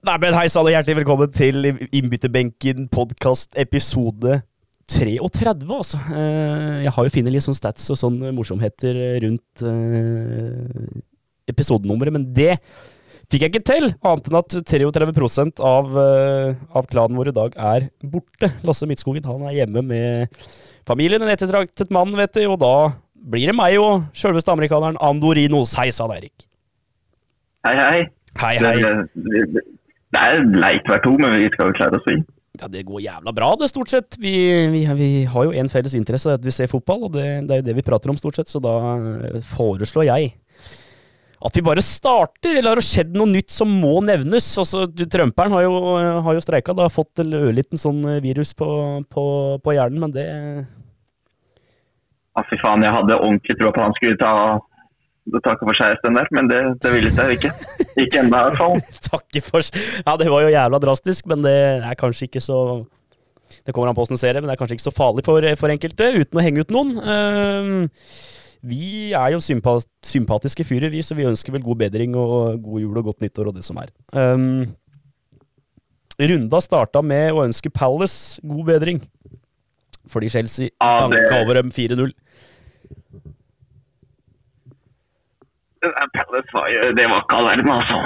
Nei, men Hei sann og hjertelig velkommen til Innbytterbenken podkast episode 33, altså. Eh, Jeg har jo funnet litt sånn stats og sånne morsomheter rundt eh, episodenummeret, men det fikk jeg ikke til! Annet enn at 33 av, eh, av klanen vår i dag er borte. Lasse Midtskogen han er hjemme med familien, en ettertraktet mann, vet du, og da blir det meg og sjølveste amerikaneren Andorinos. Hei sann, Eirik. Hei, hei. Hei, hei. Det, det, det er leit hver to, men vi skal jo klare oss i. Ja, Det går jævla bra, det, stort sett. Vi, vi, vi har jo en felles interesse, at vi ser fotball, og det, det er jo det vi prater om, stort sett. Så da eh, foreslår jeg at vi bare starter, eller har det skjedd noe nytt som må nevnes? Altså, du, Trømperen har jo, har jo streika, da har fått en ørliten sånn virus på, på, på hjernen, men det fy faen, jeg hadde ordentlig tro på han skulle ta takke for seg den der, men det, det ville jeg ikke. Ikke ennå, i hvert fall. Takke for Ja, det var jo jævla drastisk, men det er kanskje ikke så Det kommer an på åssen det, men det er kanskje ikke så farlig for, for enkelte, uten å henge ut noen. Uh, vi er jo sympat sympatiske fyrer, vi, så vi ønsker vel god bedring og god jul og godt nyttår og det som er. Um, runda starta med å ønske Palace god bedring, fordi Chelsea Ja, det- over dem 4-0. Palace var jo Det var ikke all verden, altså.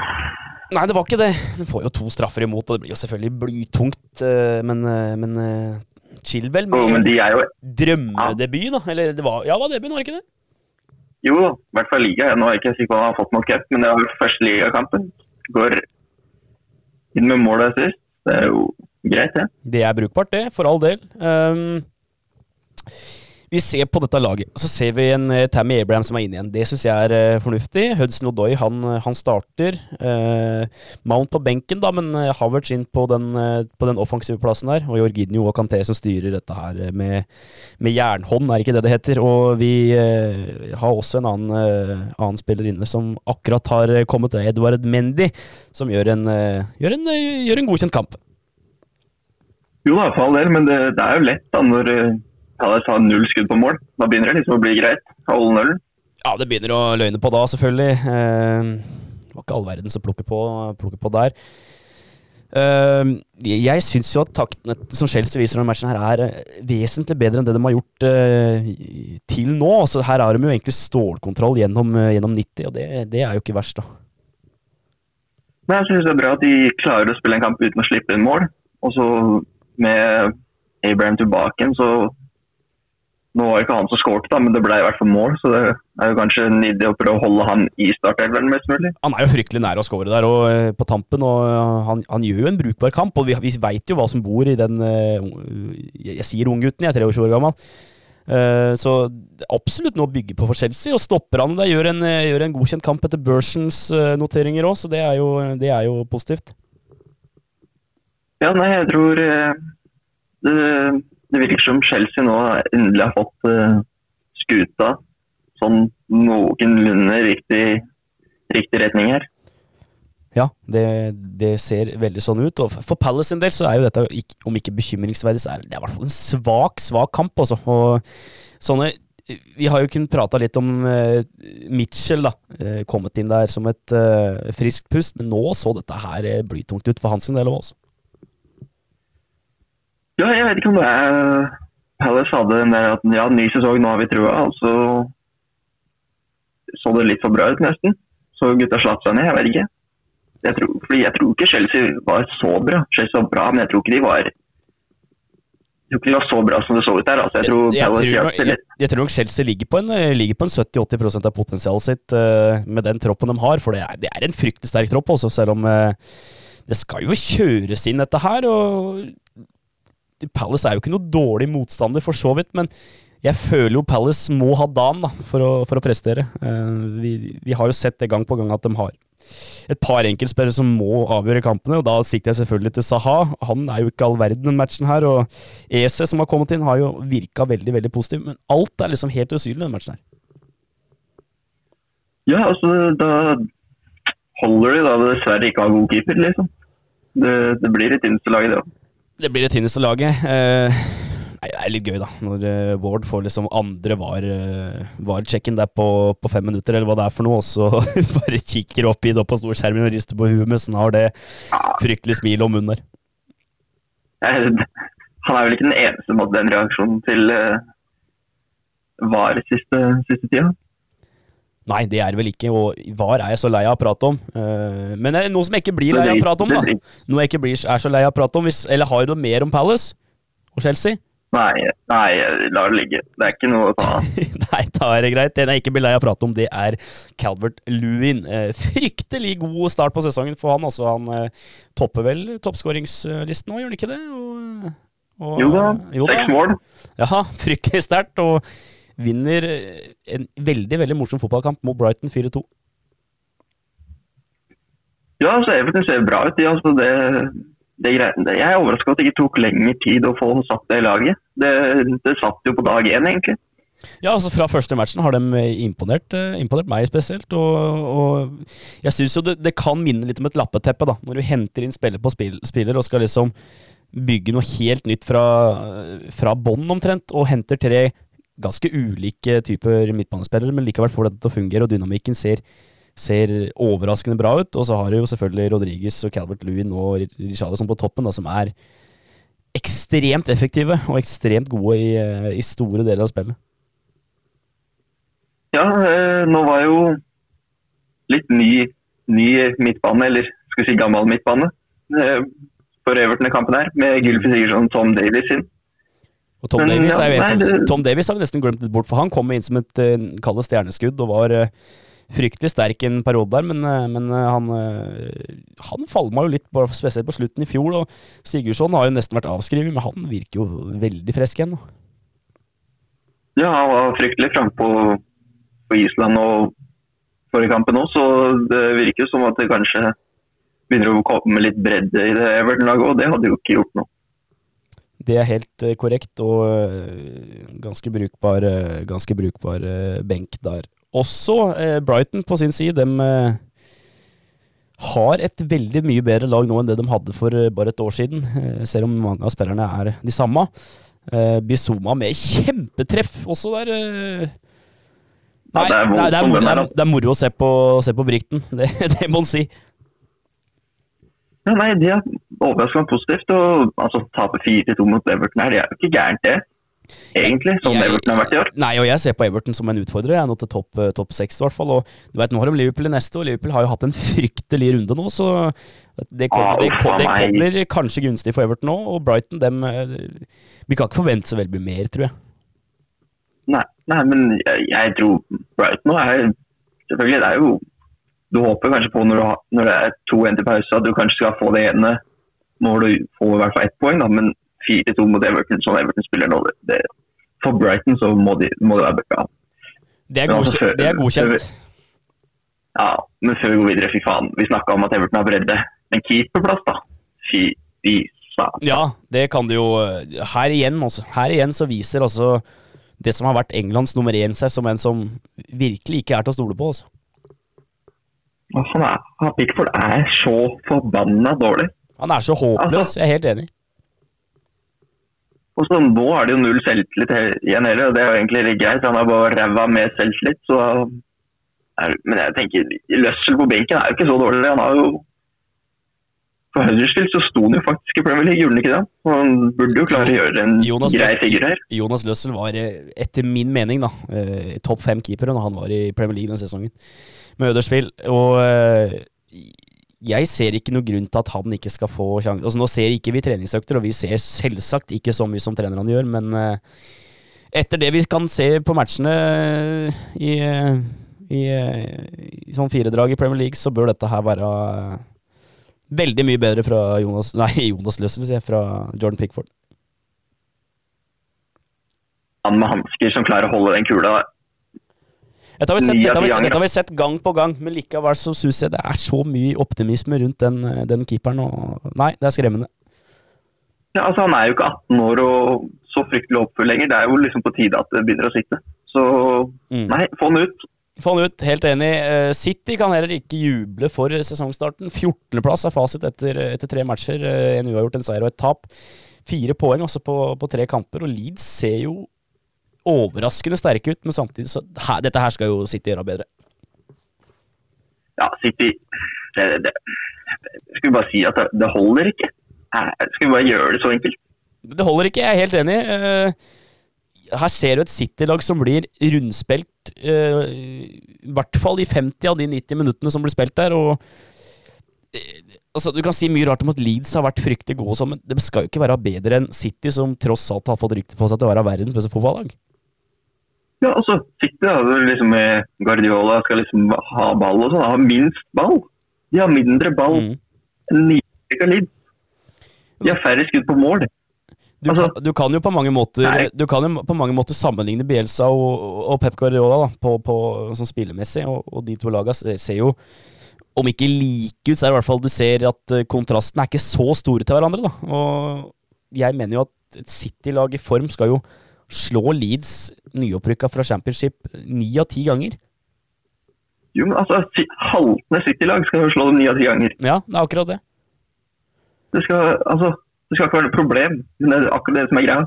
Nei, det var ikke det. Du får jo to straffer imot, og det blir jo selvfølgelig blytungt, eh, men, chill men eh, Chilwell Jo, men med de er jo drømmedebut, da. Eller det var, ja, det var debuten, var det ikke det? Jo, i hvert fall liga. Nå er jeg ikke sikker på om han har fått noe cup, men det var vel første ligakampen. Går inn med målet sist. Det er jo greit, det. Det er brukbart, det, for all del. Um, vi ser på dette laget, så ser vi en eh, Tammy Abraham som er inne igjen. Det syns jeg er eh, fornuftig. Hudson Odoi han, han starter. Eh, Mount på benken, da, men eh, Havertz inn på den, eh, på den offensive plassen der. Og Jorginho og Kanté som styrer dette her eh, med, med jernhånd, er ikke det det heter. Og vi eh, har også en annen, eh, annen spiller inne som akkurat har kommet kommet, Edvard Mendy, som gjør en, eh, gjør en, eh, gjør en godkjent kamp. Jo da, for all del, men det, det er jo lett da når har null skudd på mål. Da begynner det liksom å bli greit. Holde nullen. Ja, det begynner å løgne på da, selvfølgelig. Eh, det var ikke all verden som plukker på, plukker på der. Eh, jeg syns jo at taktene som Chelsea viser denne matchen, her er eh, vesentlig bedre enn det de har gjort til nå. Altså, her har de jo egentlig stålkontroll gjennom, gjennom 90, og det, det er jo ikke verst, da. Men jeg synes det er bra at de klarer å spille en kamp uten å slippe inn mål. Og så med Abraham tilbake så Nå var det ikke han som skåret, da, men det ble i hvert fall mål. Så det er jo kanskje en idé å prøve å holde han i startelveren mest mulig. Han er jo fryktelig nær å score der og, eh, på tampen, og eh, han, han gjør jo en brukbar kamp. Og vi, vi veit jo hva som bor i den eh, Jeg, jeg sier unggutten, jeg er 23 år gammel. Så absolutt noe å bygge på for Chelsea. Og stopper han det, gjør en, gjør en godkjent kamp etter Børsens eh, noteringer òg, så det er, jo, det er jo positivt. Ja, nei, jeg tror det, det virker som Chelsea nå endelig har fått uh, skuta sånn noenlunde riktig, riktig retning her. Ja, det, det ser veldig sånn ut. Og for Palace sin del så er jo dette, om ikke bekymringsverdig, så er det i hvert fall en svak, svak kamp, altså. Og sånne Vi har jo kunnet prata litt om uh, Mitchell, da. Uh, kommet inn der som et uh, friskt pust, men nå så dette her blytungt ut for hans del òg, altså. Ja, jeg vet ikke om det er Palace hadde den der at ja, ny sesong, nå har vi trua. Og så så det litt for bra ut, nesten. Så gutta slapp seg ned, jeg vet ikke. Jeg tror, fordi jeg tror ikke Chelsea var så bra. Chelsea var bra, men jeg tror ikke de var jeg tror ikke de var så bra som det så ut der. Altså. Jeg tror jeg, jeg, tror, nok- jeg, jeg tror nok Chelsea ligger på en, ligger på en 70-80 av potensialet sitt uh, med den troppen de har, for det er, det er en fryktelig sterk tropp, også, selv om uh, det skal jo kjøres inn dette her. og Palace er jo ikke noe dårlig motstander, for så vidt, men jeg føler jo Palace må ha dagen da, for, å, for å prestere. Eh, vi, vi har jo sett det gang på gang at de har et par enkeltspillere som må avgjøre kampene, og da sikter jeg selvfølgelig til Saha. Han er jo ikke all verden den matchen her, og EC som har kommet inn, har jo virka veldig veldig positiv, men alt er liksom helt usynlig den matchen her. Ja, altså da holder de da dessverre ikke å ha god keeper, liksom. Det, det blir et i det. Det blir det tynneste laget. Eh, Nei, det er litt gøy, da. Når uh, Ward får liksom andre var-checken var der på, på, fem minutter, eller hva det er for noe, og så bare kikker opp i det på storskjermen og rister på huet mens han har det fryktelige smilet om munnen der. Han er vel ikke den eneste som hadde den reaksjonen til uh, VAR siste, siste tida? Nei, det er det vel ikke, og VAR er jeg så lei av å prate om. Uh, men noe som jeg ikke blir lei av å prate om, da. Noe jeg ikke blir, er så lei av å prate om, hvis, eller har du noe mer om Palace og Chelsea? Nei, nei, la det ligge. Det er ikke noe å ta nei, da er det greit. Den jeg ikke blir lei av å prate om, det er Calvert Lewin. Eh, fryktelig god start på sesongen for han. Altså, han eh, topper vel toppskåringslisten nå, gjør han ikke det? Og, og, jo da, seks mål. Ja, fryktelig sterkt. Og vinner en veldig veldig morsom fotballkamp mot Brighton 4-2. Ja, altså Everton ser bra ut. Altså det, det Jeg er overraska at det ikke tok lengre tid å få satt det i laget. Det, det satt jo på dag én, egentlig. Ja, altså Fra første matchen har de imponert, eh, imponert meg spesielt. Og, og jeg syns jo det, det, kan minne litt om et lappeteppe, da, når du henter inn spiller på spill, spiller og skal liksom bygge noe helt nytt fra, fra bånn omtrent, og henter tre ganske ulike typer midtbanespillere, men likevel får dette til å fungere, og dynamikken ser, ser overraskende bra ut. Og så har du jo selvfølgelig Rodriguez og Calvert Lewin og Richarlison på toppen, da, som er ekstremt effektive og ekstremt gode i, i store deler av spillet. Ja, eh, nå var jo litt ny, ny midtbane, eller skal vi si gammel midtbane, eh, for Everton i kampen her, med Gylfi Sigurdsson og Tom Davies inn. Og Tom, Men, Davis, ja, som, nei, Tom Davis har vi nesten glemt litt bort, for han kom inn som et uh, stjerneskudd og var uh, fryktelig sterk en periode der, men, uh, men han, han falma jo litt, spesielt på slutten i fjor. og Sigurdsson har jo nesten vært avskrevet, men han virker jo veldig frisk igjen. Ja, han var fryktelig frampå på Island og forrige kampen òg, så det virker som at det kanskje begynner å komme litt bredde i det Everton-laget, og det hadde jo ikke gjort noe. Det er helt uh, korrekt, og uh, ganske brukbar, uh, ganske brukbar benk der. Også Brighton på sin side, de har et veldig mye bedre lag nå enn det de hadde for bare et år siden, selv om mange av spillerne er de samme. Bizoma med kjempetreff også der. Nei, ja, det, er det, er, det, er moro, det, er moro, å se på, se på Brikten, det, det må en si. Ja, nei, De er overraskende positivt. og altså, Tape 4-2 mot Everton her, det er jo ikke gærent, det. Egentlig, som jeg, Everton har vært i år. Nei, og jeg ser på Everton som en utfordrer. Jeg er nå til topp eh, top 6 i hvert fall. Og du vet, Nå har de Liverpool i neste, og Liverpool har jo hatt en fryktelig runde nå. Så det kommer, det, det kommer kanskje gunstig for Everton nå. Og Brighton, dem eh, Vi kan ikke forvente så veldig mye mer, tror jeg. Nei, nei men jeg, jeg tror Brighton nå er Selvfølgelig, det er jo du håper kanskje på når, har, når det er to 1 til pause, at du kanskje skal få det ene målet du få i hvert fall ett poeng. Da. Men 4-2 mot Everton, som Everton spiller nå, det, for Brighton så må, de, må det være bra. Det er, godkjent. før, det er godkjent. ja, men før vi går videre, fy faen. Vi snakka om at Everton har bredde. Men keeperplass, da? Fy, fy satan. Ja, det kan du jo Her igjen, også. Her igjen så viser altså det som har vært Englands nummer én seg som en som virkelig ikke er til å stole på. altså. Han er, Pickford er så forbanna dårlig. Han er så håpløs, altså, jeg er helt enig. Og så Nå er det jo null selvtillit igjen heller, og det er jo egentlig litt greit. Han har bare ræva med selvtillit. så er, Men jeg tenker, Løssel på benken er jo ikke så dårlig. Han har jo For Huddersfield så sto han jo faktisk i Premier League, gjorde han ikke det? Og han burde jo klare å gjøre en Jonas grei figur her. Jonas Løssel var, eh, etter min mening, da, eh, topp fem keeper når han var i Premier League den sesongen med Ødersvill. Og eh, jeg ser ikke noen grunn til at han ikke skal få sjanse. Altså, nå ser ikke vi treningsøkter, og vi ser selvsagt ikke så mye som trenerne gjør, men uh, etter det vi kan se på matchene i, i, i sånn firedrag i Premier League, så bør dette her være veldig mye bedre fra Jonas Nei, Jonas Løssel, sier jeg, fra Jordan Pickford. Han med hansker som klarer å holde den kula dette har, sett, dette, har sett, dette har, vi sett, gang på gang, men likevel så syns jeg det er så mye optimisme rundt den, den keeperen. Og nei, det er skremmende. Ja, altså Han er jo ikke 18 år og så fryktelig oppfull lenger. Det er jo liksom på tide at det begynner å sitte. Så mm. nei, få han ut. Få han ut, helt enig. Eh, City kan heller ikke juble for sesongstarten. 14.-plass er fasit etter, etter, tre matcher. Eh, en uavgjort, en seier og et tap. Fire poeng altså på, på tre kamper, og Leeds ser jo overraskende sterke ut, men samtidig så her, Dette her skal jo City gjøre bedre. Ja, City det, det, Skal vi bare si at det, det holder ikke? Skal vi bare gjøre det så enkelt? Det holder ikke, jeg er helt enig. Uh, her ser du et City-lag som blir rundspilt, uh, i hvert fall i 50 av de 90 minuttene som blir spilt der. og uh, altså, Du kan si mye rart om at Leeds har vært fryktelig gode, sånn, men det skal jo ikke være bedre enn City, som tross alt har fått rykte på seg til å være verdens beste fotballag. Ja, og så sitter da, liksom med Guardiola skal liksom ha ball og sånn, har minst ball. De har mindre ball mm. enn nyrykka Leeds. De har færre skudd på mål. Du, altså, kan, du, kan, jo på mange måter Du kan jo på mange måter sammenligne Bielsa og, og Pep Guardiola da, på, på, sånn spillemessig, og, og, de to lagene ser jo om ikke like ut, så er det i hvert fall du ser at kontrastene kontrasten er ikke så store til hverandre. da. Og jeg mener jo at et City-lag i form skal jo slå Leeds nyopprykka fra championship ni av ti ganger. Jo, men altså, haltende City-lag skal jo slå dem ni av ti ganger. Ja, det er akkurat det. Det skal, altså, det skal ikke være noe problem. Det er akkurat det som er greia.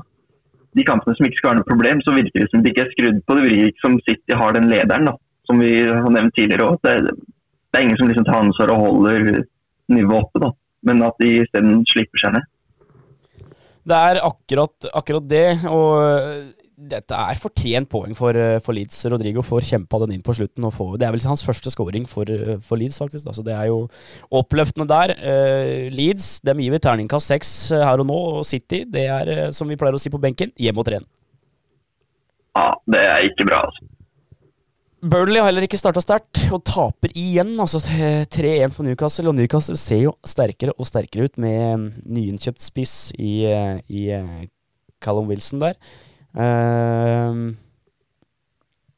De kampene som ikke skal være noe problem, så virker det som de ikke er skrudd på. Det virker ikke som City har den lederen, da, som vi har nevnt tidligere òg. Det, det, er ingen som liksom tar ansvar og holder nivået oppe, da. men at de isteden slipper seg ned. Det er akkurat, akkurat det. og dette er fortjent poeng for, eh, for, Leeds. Rodrigo får kjempa den inn på slutten. Får, det er vel hans første scoring for, eh, for Leeds, faktisk. Da. Så det er jo oppløftende der. Uh, Leeds dem gir vi terningkast seks her og nå. Og City, det er som vi pleier å si på benken, hjem og tren. Ja, det er ikke bra, altså. Burnley har heller ikke starta sterkt, og taper igjen. altså 3-1 for Newcastle. Og Newcastle ser jo sterkere og sterkere ut med nyinnkjøpt spiss i, i Callum Wilson der. Uh,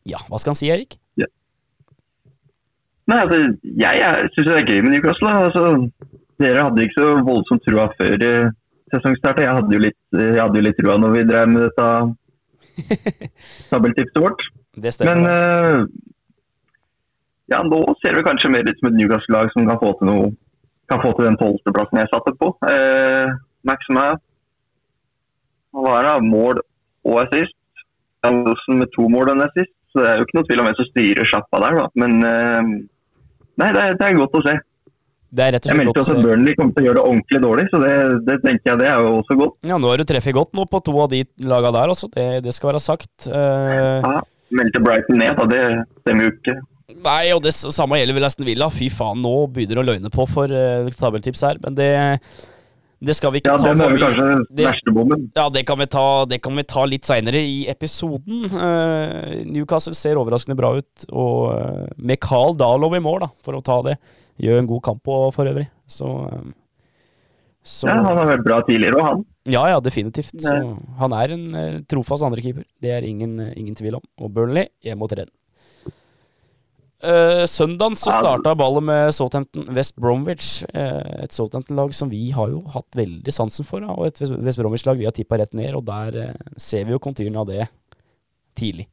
ja, hva skal han si, Erik? Ja. Nei, altså, jeg, jeg syns det er gøy med Newcastle. Altså, dere hadde ikke så voldsomt trua før uh, sesongstartet. Jeg hadde jo litt, jeg hadde jo litt trua når vi drev med dette tabeltipset vårt. Det stemmer. Men uh, ja, nå ser det kanskje mer ut som et Newcastle-lag som kan få til noe kan få til den tolvteplassen jeg satte på. Eh, Maxima hva er det? Mål og assist. Andersen med to mål og assist. Så det er jo ikke noe tvil om hvem som styrer sjappa der, da. Men eh, nei, det det er, godt å se. Det er rett og slett jeg meldte også at Burnley kommer til å gjøre det ordentlig dårlig, så det, det, tenker jeg det er jo også godt. Ja, nå har du treffet godt nå på to av de laga der, altså. Det, det, skal være sagt. Eh, ja, meldte Brighton ned, da. Det stemmer jo ikke. Nei, og det samme gjelder vel Aston Villa. Fy faen, nå begynner det å løgne på for uh, tabeltips her. Men det det skal vi ikke ja, ta den er vel kanskje den verste bommen. Ja, det kan vi ta, kan vi ta litt seinere i episoden. Uh, Newcastle ser overraskende bra ut, og uh, med Carl Dahlow i mål, da, for å ta det. Gjør en god kamp på, for øvrig. Så, uh, så, Ja, han har vært bra tidligere, og han. Ja, ja, definitivt. Så, han er en uh, trofast andrekeeper. Det er ingen, ingen tvil om. Og Burnley hjemme mot Renn. Uh, søndagen så starta ballet med Southampton West Bromwich. Uh, et Southampton-lag som vi har jo hatt veldig sansen for. og et West Bromwich-lag vi har tippa rett ned, og der uh, ser vi jo konturene av det tidlig.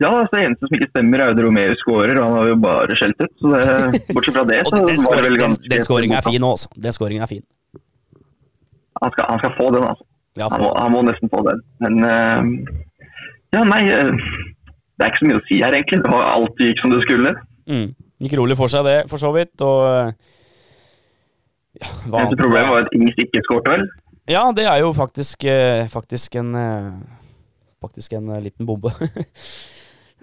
Ja, altså, det eneste som ikke stemmer, er jo Romeo skårer, og han har jo bare skjelt ut. Så det, bortsett fra det, så den, den var det vel ganske Den, skåringen er fin nå, altså. Den skåringa er fin. Han skal, han skal, få den, altså. Ja, han, må, han, må, nesten få den. Men ja, nei det er ikke så mye å si her, egentlig. Det var alt gikk som det skulle. Mm. Gikk rolig for seg, det, for så vidt. Og ja, Eneste problemet var at Ings ikke skåret, vel? Ja, det er jo faktisk, eh, faktisk en Faktisk en liten bombe.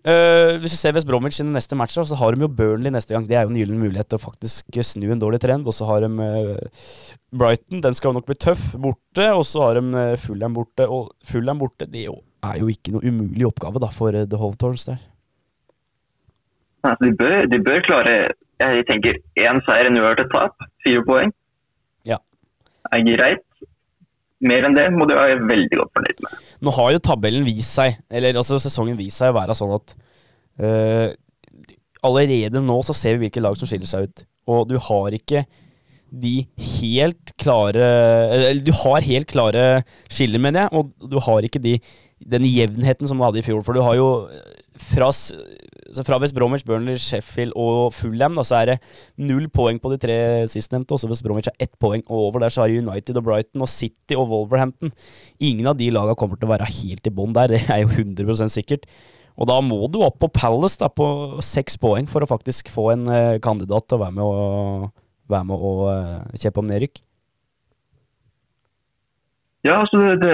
Uh, hvis vi ser West Bromwich sine neste matcher, så har de jo Burnley neste gang. Det er jo en gyllen mulighet til å faktisk snu en dårlig trend. Og så har de uh, Brighton, den skal jo nok bli tøff, borte. Og så har de uh, Fulham borte. Og Fulham borte, det er jo ikke noe umulig oppgave da for The Hovtorns der. De, bør, de bør klare Jeg tenker én seier, en uavgjort tap. Fire poeng. Ja. Er greit mer enn det må du være veldig godt fornøyd med. Nå har jo tabellen vist seg, eller altså sesongen vist seg å være sånn at uh, allerede nå så ser vi hvilke lag som skiller seg ut. Og du har ikke de helt klare Eller du har helt klare skiller, mener jeg, og du har ikke de, den jevnheten som du hadde i fjor. For du har jo fra så fra West Bromwich, Burnley, Sheffield og Fulham da, så er det null poeng på de tre sistnevnte. Også West Bromwich har ett poeng. Og over der så har United og Brighton og City og Wolverhampton. Ingen av de lagene kommer til å være helt i bånn der, det er jo 100 sikkert. Og da må du opp på Palace da, på seks poeng for å faktisk få en uh, kandidat til å være med og, være med og uh, kjeppe om nedrykk. Ja, altså det, det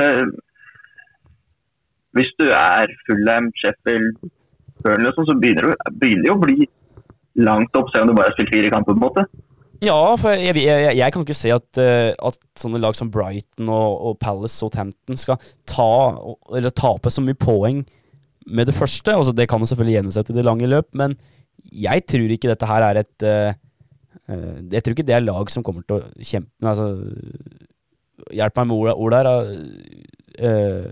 Hvis du er Fulham, Sheffield, Burnley så begynner så begynner det å bli langt opp, selv om du bare har spilt fire kamper. på en måte. Ja, for jeg, jeg, jeg kan ikke se at, uh, at, sånne lag som Brighton og, og Palace og Tempton skal ta, eller tape så mye poeng med det første. Altså, det kan man selvfølgelig gjennomsette i det lange løp, men jeg tror ikke dette her er et uh, uh, Jeg tror ikke det er lag som kommer til å kjempe altså, Hjelp meg med ord, ord der.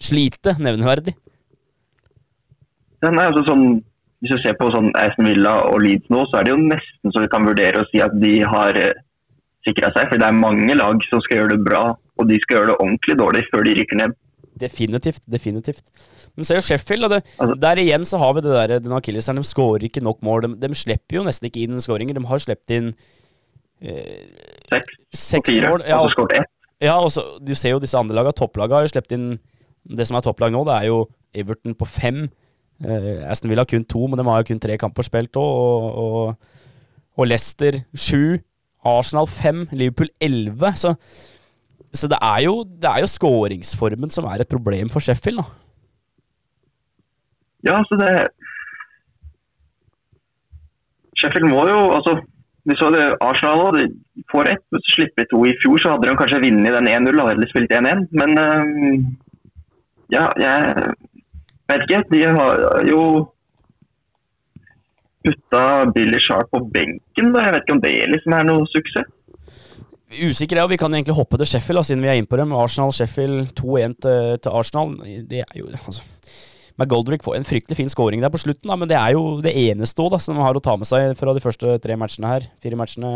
slite nevneverdig. Den er altså sånn, hvis du ser på sånn Aston Villa og Leeds nå, så er det jo nesten så vi kan vurdere å si at de har eh, sikra seg. For det er mange lag som skal gjøre det bra, og de skal gjøre det ordentlig dårlig før de rykker ned. Definitivt. definitivt. Men ser jo Sheffield, og det, altså, der igjen så har vi det der, den akilleseren. De skårer ikke nok mål. De, de, slipper jo nesten ikke inn skåringer. De har sluppet inn eh, seks, seks fire, mål. Ja, og skåret ett. Ja, og så, du ser jo disse andre lagene. Topplagene har jo sluppet inn Det som er topplag nå, det er jo Everton på fem. Uh, Aston Villa har kun to, men de har jo kun tre kamper spilt òg. Og, og, og, Leicester sju. Arsenal fem. Liverpool elleve. Så, så, det er jo, jo skåringsformen som er et problem for Sheffield, da. Ja, så det Sheffield må jo altså vi så det Arsenal. De får ett, slipper to. I fjor så hadde de kanskje vunnet den 1-0 eller spilt 1-1. Men uh, ja, jeg vet ikke. De har jo putta Billy Sharp på benken. Da. Jeg vet ikke om det liksom er noe suksess. Usikker er, og vi kan egentlig hoppe til Sheffield, da, siden vi er inne på dem. Arsenal-Sheffield 2-1 til, til, Arsenal. Det er jo altså McGoldrick får en fryktelig fin scoring der på slutten, da, men det er jo det eneste da, som har å ta med seg fra de første tre matchene her. Fire matchene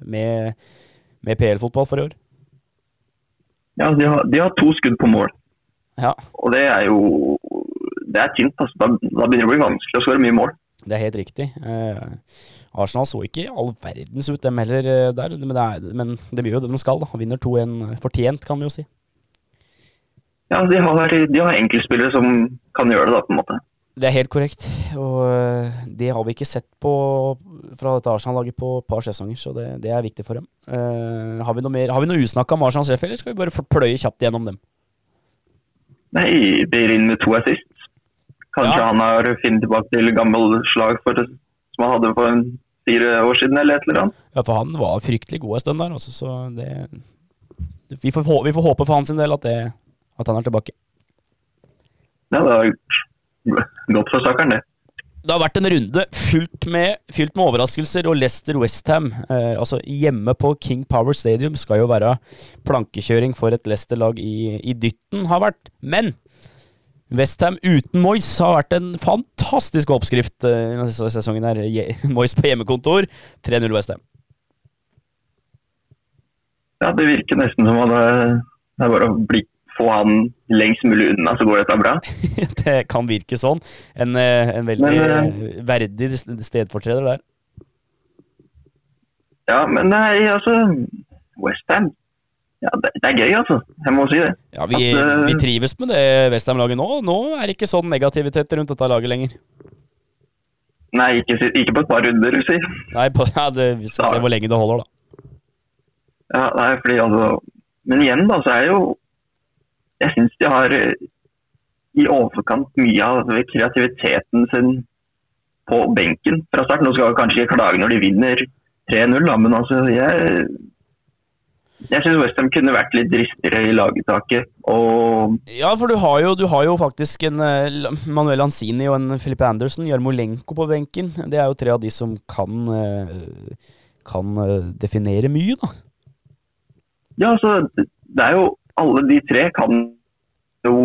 med, med PL-fotball for i år. Ja, de har, de har, to skudd på mål. Ja. Og det er jo det er tynt. Altså. Da, da, begynner det å bli vanskelig å skåre mye mål. Det er helt riktig. Eh, Arsenal så ikke all verdens ut, dem heller, eh, der. Men det, er, men det blir jo det de skal. da. Vinner 2-1 fortjent, kan vi jo si. Ja, de har, de har enkeltspillere som kan gjøre det, da, på en måte. Det er helt korrekt, og eh, det har vi ikke sett på fra dette Arsenal-laget på et par sesonger, så det, det, er viktig for dem. Uh, har vi noe, mer, har vi noe usnakka om Arsenal Sheffield, eller skal vi bare pløye kjapt gjennom dem? Nei, inn med to assist. Kanskje ja. han har funnet tilbake til gammel slag for, som han hadde for fire år siden, eller et eller annet. Ja, for han var fryktelig god en stund der, også, så det vi får, vi får, håpe for hans del at, det, at han er tilbake. Ja, det er godt for sakeren, det. Det har vært en runde fylt med, fylt med overraskelser, og Leicester Westham, eh, altså hjemme på King Power Stadium, skal jo være plankekjøring for et Leicester-lag i, i dytten, har vært. Men Westham uten Moyes har vært en fantastisk oppskrift i denne sesongen. her. Moyes på hjemmekontor, 3-0 Westham. Ja, det virker nesten som at det er bare å bli, få han lengst mulig unna, så går dette bra. det kan virke sånn. En, eh, en veldig men, uh, verdig stedfortreder der. Ja, men nei, altså Westham ja, det, er gøy, altså. Jeg må si det. Ja, Vi, At, uh, vi trives med det Westham-laget nå. Nå er det ikke sånn negativitet rundt dette laget lenger. Nei, ikke, ikke på et par runder, si. Nei, på, ja, det, vi skal da. se hvor lenge det holder, da. Ja, nei, fordi altså Men igjen, da, så er jo Jeg syns de har eh, i overkant mye av kreativiteten sin på benken fra start. Nå skal vi kanskje ikke klage når de vinner 3-0, men altså jeg jeg syns Westham kunne vært litt dristigere i laguttaket. Og ja, for du har jo, du har jo faktisk en uh, Manuel Lanzini og en Filippe Andersen, Jarmolenko på benken. Det er jo tre av de som kan, uh, kan uh, definere mye, da. Ja, altså Det er jo Alle de tre kan jo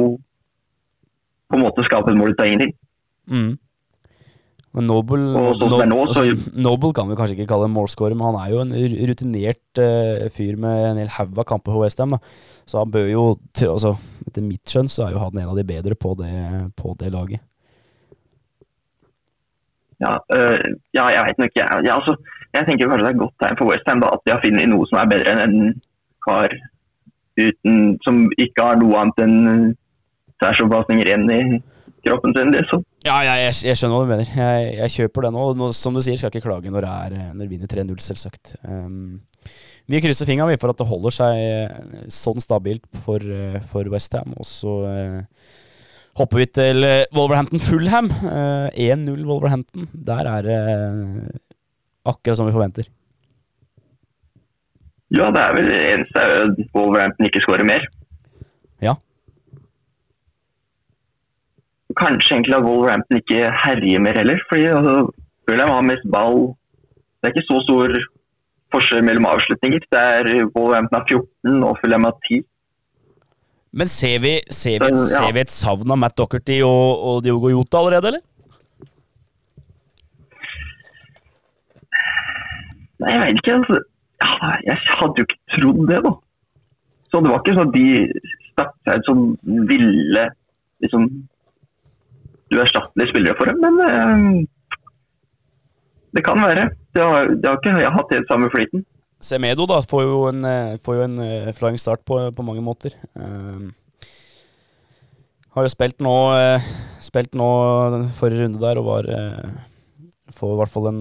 på en måte skape et mål ut av ingenting. Mm. Men Noble, no, nå, så... altså, Noble kan vi kanskje ikke kalle en målscorer, men han er jo en rutinert uh, fyr med en hel haug av kamper på Westham. Så han bør jo, altså, etter mitt skjønn, så er jo han en av de bedre på det, på det laget. Ja, øh, ja jeg vet nok ikke. Ja, altså, jeg tenker kanskje det er godt tegn for Westham at de har funnet noe som er bedre enn en kar uten, som ikke har noe annet enn særsopasninger igjen i kroppen sin. Liksom. Ja, jeg, jeg, jeg, skjønner hva du mener. Jeg, jeg kjøper det nå. Som du sier, skal ikke klage når det er når vinner 3-0, selvsagt. Um, vi krysser fingra for at det holder seg sånn stabilt for, for Westham. Og så uh, hopper vi til eh, Wolverhampton Fullham. 1-0 uh, Wolverhampton. Der er det uh, akkurat som vi forventer. Ja, det er vel det eneste Wolverhampton ikke skårer mer. Ja. Kanskje egentlig at Wolverhampton ikke herjer mer heller. fordi altså, Fulham har mest ball. Det er ikke så stor forskjell mellom avslutninger. Det er Wolverhampton har 14 og Fulham har 10. Men ser vi, ser vi, et, ja. ser vi et savn av Matt Docherty og, og Diogo Jota allerede, eller? Nei, jeg vet ikke. Altså. Jeg hadde jo ikke trodd det, da. Så det var ikke sånn at de stakk seg ut som ville liksom, uerstattelige spillere for dem. Men eh, det kan være. Det har, det har ikke jeg hatt helt samme flyten. Semedo da, får jo en, eh, får jo en uh, flying start på, på mange måter. Um, har jo spilt nå, spilt nå den forrige runde der og var Får i hvert fall en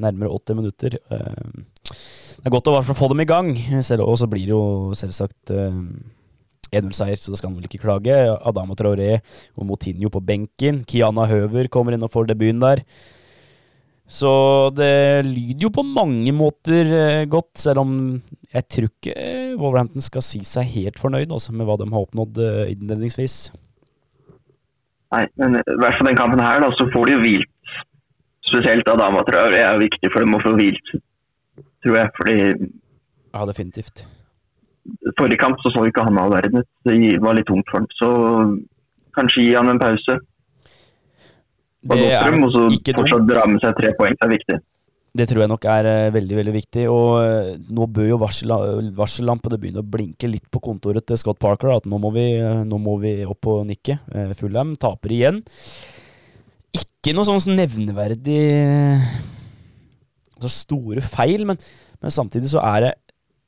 nærmere 80 minutter. det er godt å få dem i gang. selv, Og så blir det jo selvsagt 1-0-seier, så da skal han vel ikke klage. Adama Traoré og Motinho på benken. Kiana Høver kommer inn og får debuten der. Så det lyder jo på mange måter eh, godt, selv om jeg tror ikke eh, Wolverhampton skal si seg helt fornøyd også, med hva de har oppnådd eh, innledningsvis. Nei, men i hvert fall den kampen her, da, så får de jo hvilt. Spesielt Adama Traore er viktig for dem å få hvilt, tror jeg. Fordi Ja, definitivt. Forrige kamp så så ikke han all verden ut. Det var litt tungt for ham. Så kanskje gi han en pause. Det er frem, og så fortsatt dra med seg tre poeng. Det er viktig. Det tror jeg nok er uh, veldig veldig viktig. og uh, Nå bør jo varsel, varsellampene begynne å blinke litt på kontoret til Scott Parker. At nå må vi, uh, nå må vi opp og nikke. Fulham taper igjen. Ikke noe sånn nevneverdig så store feil, men, men, samtidig så er det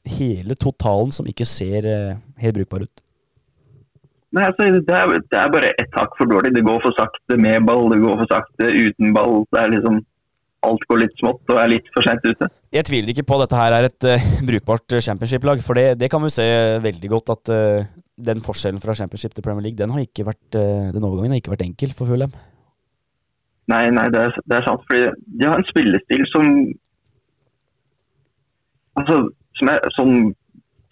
hele totalen som ikke ser helt brukbar ut. Nei, altså, det, er, det er bare ett hakk for dårlig. Det går for sakte med ball, det går for sakte uten ball. Det er liksom Alt går litt smått og er litt for sent ute. Jeg tviler ikke på at dette her er et uh, brukbart championship-lag. For det, det, kan vi se veldig godt at uh, den forskjellen fra championship til Premier League, den, har ikke vært, uh, den overgangen har ikke vært enkel for Fulham. Nei, nei, det er, det er sant. Fordi de har en spillestil som Altså, som er sånn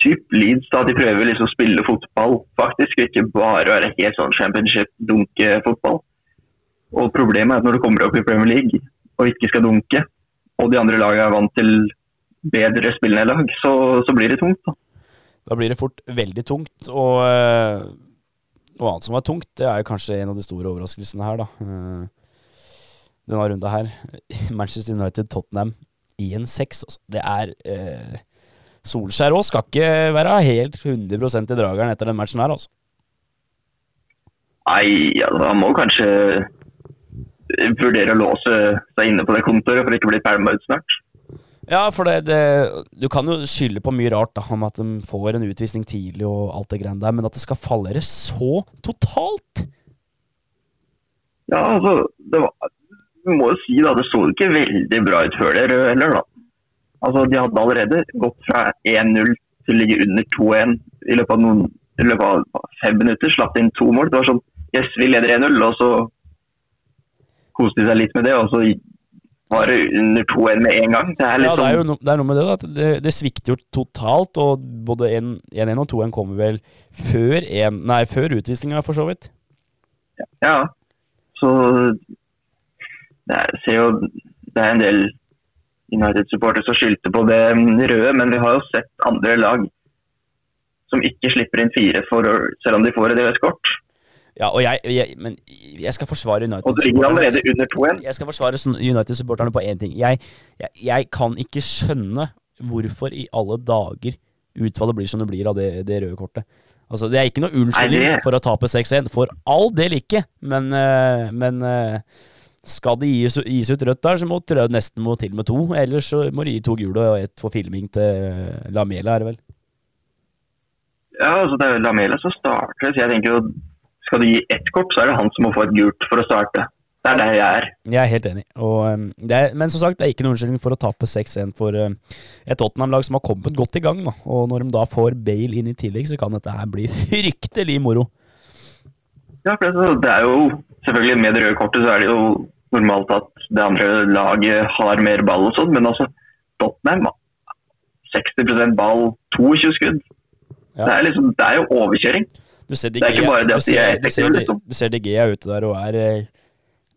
type Leeds. da De prøver liksom å spille fotball, faktisk, og ikke bare være helt sånn championship-dunke-fotball. Og Problemet er at når du kommer opp i Premier League og ikke skal dunke, og de andre lagene er vant til bedre spillende lag, så, så, blir det tungt. Da. da blir det fort veldig tungt. Og øh, noe annet som er tungt, det er jo kanskje en av de store overraskelsene her. da. Uh, denne runda her. Manchester United-Tottenham 1-6. Altså. Det er uh, Solskjær òg skal ikke være helt 100 i drageren etter den matchen her, altså. Nei, altså, han må kanskje vurdere å låse seg inne på det kontoret for ikke å bli pælma ut snart. Ja, for det, det, du kan jo skylde på mye rart, da, om at de får en utvisning tidlig og alt det greiene der, men at det skal fallere så totalt? Ja, altså det var, Du må jo si da, det så ikke veldig bra ut før det heller, da. Altså, de hadde allerede gått fra 1-0 til å ligge under 2-1 i i løpet av fem minutter. Slapp inn to mål. Det var sånn Yes, vi leder 1-0, og så koste de seg litt med det. Og så var det under 2-1 med en gang. Det er, ja, det er jo no, det er noe med det. da, Det, det svikter jo totalt. og Både 1-1 og 2-1 kommer vel før, en, nei, før utvisninga, for så vidt. Ja. Så det er, ser jo Det er en del United-supportere som skyldte på det røde, men vi har jo sett andre lag som ikke slipper inn fire for, selv om de får et EØS-kort. Ja, og jeg, jeg, men jeg skal forsvare United. Og det ligger allerede under 2-1. Jeg skal forsvare United-supporterne på én ting. Jeg, jeg, kan ikke skjønne hvorfor i alle dager utfallet blir som det blir av det, det røde kortet. Altså, Det er ikke noe unnskyldning for å tape 6-1. For all del ikke. Men, uh, men uh, skal det gis, gis ut rødt der, så må det nesten må til med to. Ellers så må de gi to gule og ett for filming til Lamela, er det vel. Ja, altså det er Lamela som starter, så jeg tenker jo skal du gi ett kort, så er det han som må få et gult for å starte. Det er der jeg er. Jeg er helt enig. Og, um, er, men som sagt, det er ikke noen unnskyldning for å tape 6-1 for uh, et Tottenham-lag som har kommet godt i gang. Da. Og når de da får Bale inn i tillegg, så kan dette her bli fryktelig moro. Ja, for det er jo selvfølgelig med det røde kortet så er det jo normalt at det andre laget har mer ball og sånn, men altså Tottenham 60% ball, 22 skudd. Ja. Det, er liksom, det er jo overkjøring. Du ser er de er liksom. Ute der og er eh,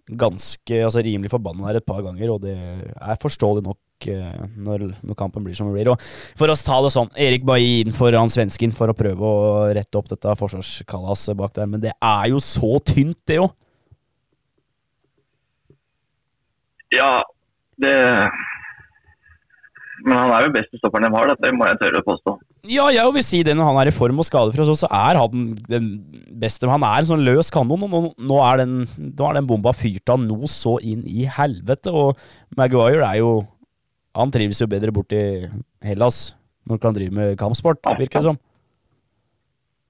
ganske altså rimelig forbanna der et par ganger, og det er forståelig nok uh, når, når, kampen blir som det blir. Og for å ta det sånn, Erik Bailly inn for han svensken for å prøve å rette opp dette forsvarskalaset bak der, men det er jo så tynt, det òg. Ja, det Men han er jo beste stopperen de har, det må jeg tørre å påstå. Ja, jeg vil si det når han er i form og skadefri, så er han den beste. Han er en sånn løs kanon, og nå, nå, er den, nå er den bomba fyrt av noe så inn i helvete. Og Maguire er jo Han trives jo bedre borti Hellas når han kan drive med kampsport, virker det som.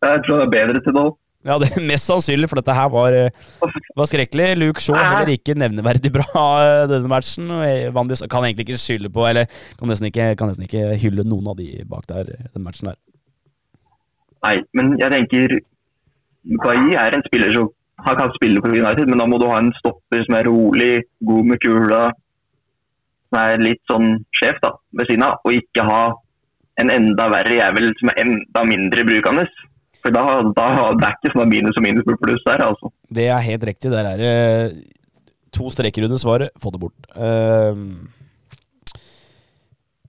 Jeg tror det er bedre til nå. Ja, det er mest sannsynlig, for dette her var, eh, var skrekkelig. Luke Shaw heller ikke nevneverdig bra eh, denne matchen. Vandis kan egentlig ikke skylde på, eller kan nesten ikke, kan nesten ikke hylle noen av de bak der, den matchen der. Nei, men jeg tenker Kai er en spiller som han kan spille for United, men da må du ha en stopper som er rolig, god med kula, som er litt sånn sjef da, ved siden av, og ikke ha en enda verre jævel som er enda mindre brukende. For da, da, Det er ikke sånn minus og minus på pluss der, altså. Det er helt riktig. Der er det to streker under svaret. Få det bort. Uh,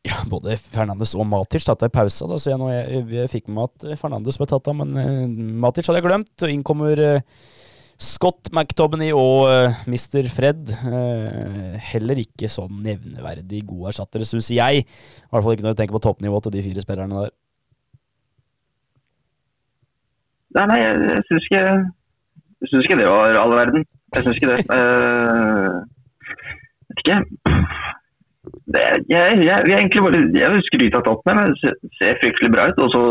ja, både Fernandes og Matic tatt ei pause. Da, så jeg, jeg, jeg, fikk med meg at Fernandes ble tatt av, men uh, Matic hadde jeg glemt. Og inn kommer uh, Scott McTominay og uh, Mr. Fred. Uh, heller ikke sånn nevneverdig gode erstattere, syns jeg. I hvert fall ikke når du tenker på toppnivået til de fire spillerne der. Nei, nei, jeg, jeg syns ikke, ikke, det var all verden. Jeg syns ikke det. Uh, vet ikke. Det, jeg, jeg, jeg, egentlig bare, jeg vil skryte av Tottenham. Det ser fryktelig bra ut. Og så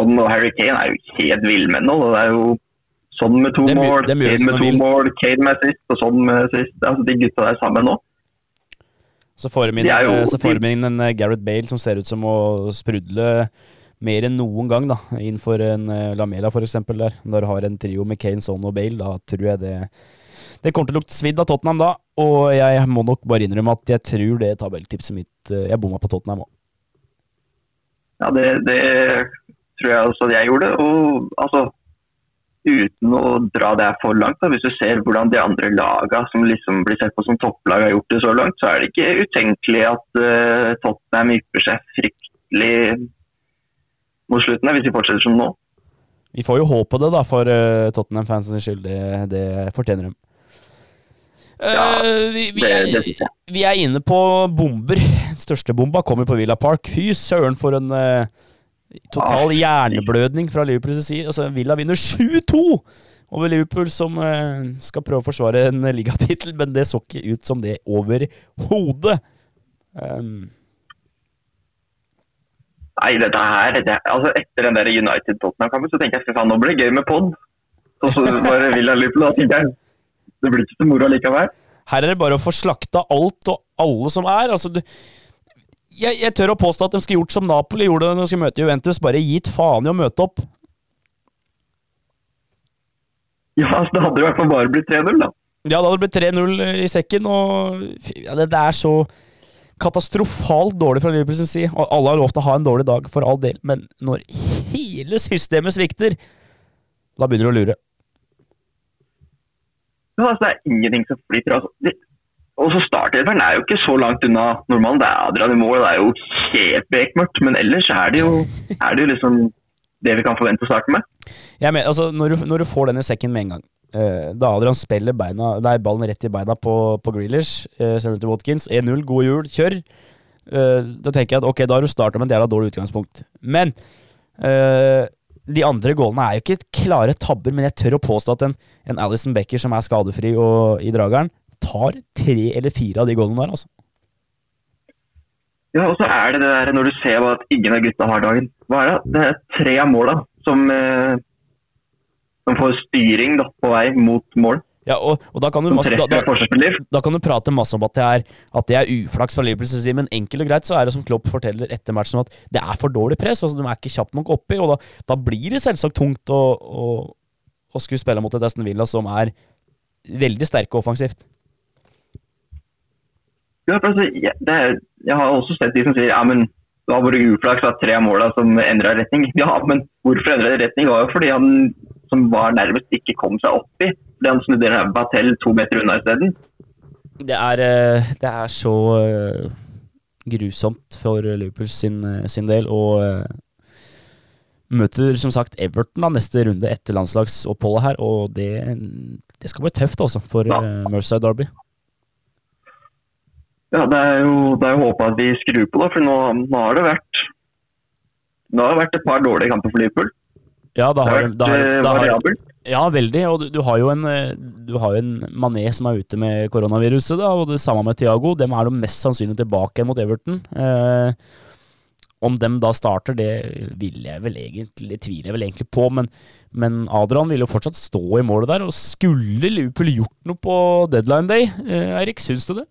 og Harry Kane er jo helt villmenn nå. Det er jo sånn med to mål, Kane med to mål, Kane med sist og sånn med sist. Altså, de gutta der sammen nå. Så får de inn, en eh, Gareth Bale som ser ut som å sprudle mer enn noen gang da, innenfor en uh, Lamela f.eks. der. Når du har en trio med Kane, Son og Bale, da tror jeg det det kommer til å lukte svidd av Tottenham da, og jeg må nok bare innrømme at jeg tror det tabelltipset mitt uh, Jeg bomma på Tottenham òg. Ja, det, det, tror jeg også at jeg gjorde. Og altså Uten å dra det for langt, da, hvis du ser hvordan de andre lagene som liksom blir sett på som topplag har gjort det så langt, så er det ikke utenkelig at uh, Tottenham ypper seg fryktelig mot slutten, hvis de fortsetter som nå. Vi får jo håpe det, da, for uh, Tottenham-fansens skyld. Det, det, fortjener de. Ja, uh, vi, vi, er, vi, er, inne på bomber. Den største bomba kommer på Villa Park. Fy søren, for en uh, total hjerneblødning fra Liverpools side. Altså, Villa vinner 7-2 over Liverpool, som skal prøve å forsvare en ligatittel, men det så ikke ut som det overhodet. Um, Nei, dette her det, altså Etter den der United-Tottenham-kampen så tenker jeg at nå blir det gøy med pod. Og så bare Villa Liverpool, da tenker jeg det blir ikke så moro likevel. Her er det bare å få slakta alt og alle som er. altså du jeg, jeg, tør å påstå at de skulle gjort som Napoli gjorde når de skulle møte Juventus. Bare gitt faen i å møte opp. Ja, altså, det hadde i hvert fall bare blitt 3-0, da. Ja, det hadde blitt 3-0 i sekken, og ja, det, det, er så katastrofalt dårlig fra Liverpools side. Og alle har lov til å ha en dårlig dag, for all del, men når hele systemet svikter, da begynner du å lure. Ja, altså, det er ingenting som flyter. Altså. Og så Startelveren er jo ikke så langt unna normalen. Det er Adrian i mål, det er jo helt bekmørkt. Men ellers er det jo, er det jo liksom det vi kan forvente å starte med. Jeg mener, altså, når du, når du får den i sekken med en gang, da Adrian spiller beina, nei, ballen rett i beina på, på Grealish. Uh, sender til Watkins. 1-0, god jul, kjør. Uh, da tenker jeg at ok, da har du starta med en jævla dårlig utgangspunkt. Men de andre gålene er jo ikke klare tabber, men jeg tør å påstå at en, en Alison Becker som er skadefri og i drageren, tar tre eller fire av de gålene der, altså. Ja, og så er det det der når du ser at ingen av gutta har dagen. Hva er det? Det er tre av måla som, eh, som får styring da, på vei mot mål. Ja, og, og da, kan du masse, da, da, kan du prate masse om at det er, at det er uflaks fra Liverpools side, men enkelt og greit så er det som Klopp forteller etter matchen, at det er for dårlig press. altså De er ikke kjapt nok oppi, og da, da blir det selvsagt tungt å, å, å skulle spille mot et Aston Villa som er veldig sterke offensivt. Ja, altså, jeg, det er, jeg har også sett de som sier ja, men det var bare uflaks at tre av måla som endra retning. Ja, men hvorfor endra retning? Det var jo fordi han som var nærmest, ikke kom seg opp Fordi han snudde ræva til to meter unna isteden. Det er, eh, det er så eh, grusomt for Liverpool sin, eh, sin del. Og møter som sagt Everton da, neste runde etter landslagsoppholdet her. Og det, det skal bli tøft altså for Ja. Merseyside Derby. Ja, det er jo, det er jo håpet at de skrur på, da, for nå, nå har det vært nå har det vært et par dårlige kamper for Liverpool. Ja, da Det har, har vært har, eh, har, variabelt. ja, veldig. Og du, du har jo en eh, Du har en Mané som er ute med koronaviruset, da, og det samme med Thiago. Dem er de mest sannsynlig tilbake mot Everton. Eh, om dem da starter, det vil jeg vel egentlig, det tviler jeg vel egentlig på, men, men Adrian vil jo fortsatt stå i målet der. Og skulle Liverpool gjort noe på deadline day, eh, Eirik, syns du det?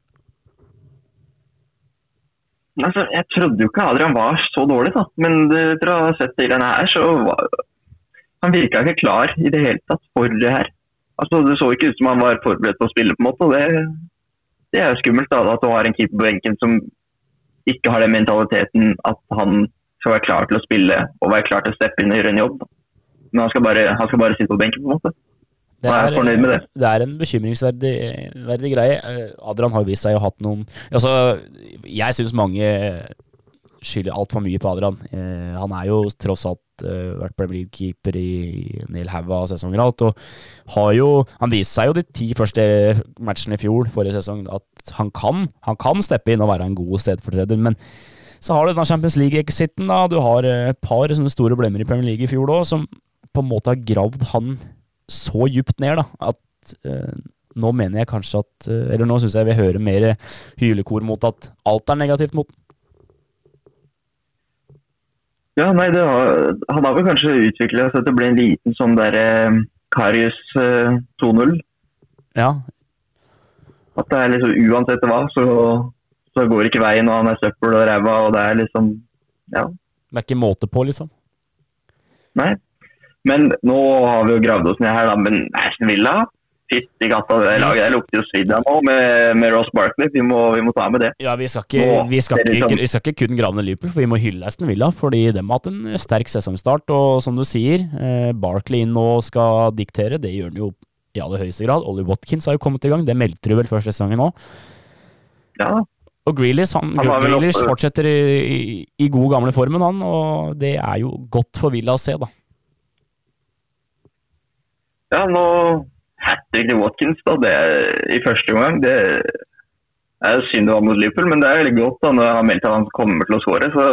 Altså, jeg trodde jo ikke Adrian var så dårlig, da. men etter å ha sett det denne her, så var han virka ikke klar i det hele tatt for det her. Altså, Det så ikke ut som han var forberedt på å spille, på en måte. og Det, det er jo skummelt da, at du har en keeper på benken som ikke har den mentaliteten at han skal være klar til å spille og være klar til å steppe inn og gjøre en jobb. Men han skal, bare, han skal bare sitte på benken, på en måte. Det er det. det er en bekymringsverdig verdig greie. Eh, Adrian har vist seg å ha hatt noen Altså, jeg syns mange skylder altfor mye på Adrian. Eh, han er jo tross alt eh, vært Premier League-keeper i en hel haug av sesonger alt, og har jo Han viste seg jo de ti første matchene i fjor, forrige sesong, at han kan, han kan steppe inn og være en god stedfortreder, men så har du denne Champions League-exiten, da. Du har eh, et par sånne store blemmer i Premier League i fjor òg, som på en måte har gravd han så djupt ned da, at eh, nå mener jeg kanskje at eh, Eller nå syns jeg vi hører mer hylekor mot at alt er negativt mot den. Ja, nei, det har, Han har vel kanskje utvikla seg til å bli en liten sånn der eh, Karius eh, 2-0. Ja, At det er liksom uansett hva, så, så går ikke veien, og han er søppel og ræva, og det er liksom Ja, det er ikke måte på, liksom. nei. Men nå har vi jo gravd oss ned her, da. Men Aston Villa Fytti gata, det laget der lukter jo svidd av nå med, med Ross Barkley. Vi må, vi må ta med det. Ja, vi skal ikke, Nå, vi skal ikke, liksom- vi skal ikke kun grave ned Liverpool, for vi må hylle Aston Villa. Fordi de har hatt en sterk sesongstart, og som du sier, eh, Barkley inn og skal diktere. Det gjør han jo i aller høyeste grad. Ollie Watkins har jo kommet i gang, det meldte du vel før sesongen òg. Ja, Og Grealish, han, Han Grealish fortsetter i, i, i god gamle formen, han. Og det er jo godt for Villa å se, da. ja nå hat trick til Watkins da, det i første omgang. Det er synd det var mot Liverpool, men det er veldig godt da, når han har meldt at han kommer til å skåre. Så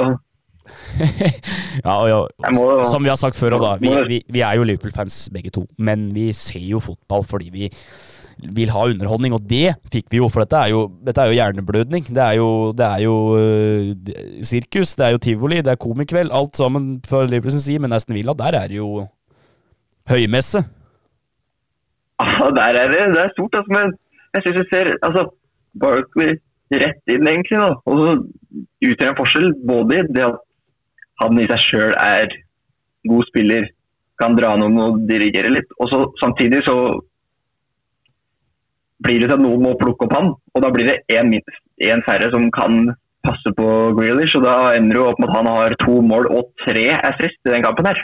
ja, og, ja, må- som vi har sagt før, da, vi, vi, vi er jo Liverpool-fans begge to, men vi ser jo fotball fordi vi vil ha underholdning, og det fikk vi jo, for dette er jo, dette er jo hjerneblødning. Det er jo, det er jo uh, sirkus, det er jo tivoli, det er komikveld, alt sammen fra Liverpool sin side, men Aston Villa, der er det jo høymesse. Ja, der er det, det er stort, altså, men jeg synes jeg ser altså, Barkley rett inn, egentlig. da, Og så utgjør en forskjell både i det at han i seg sjøl er god spiller, kan dra noen og dirigere litt, og så samtidig så blir det til at noen må plukke opp han, og da blir det én færre som kan passe på Grealish, og da ender det jo opp med at han har to mål og tre assist i den kampen her.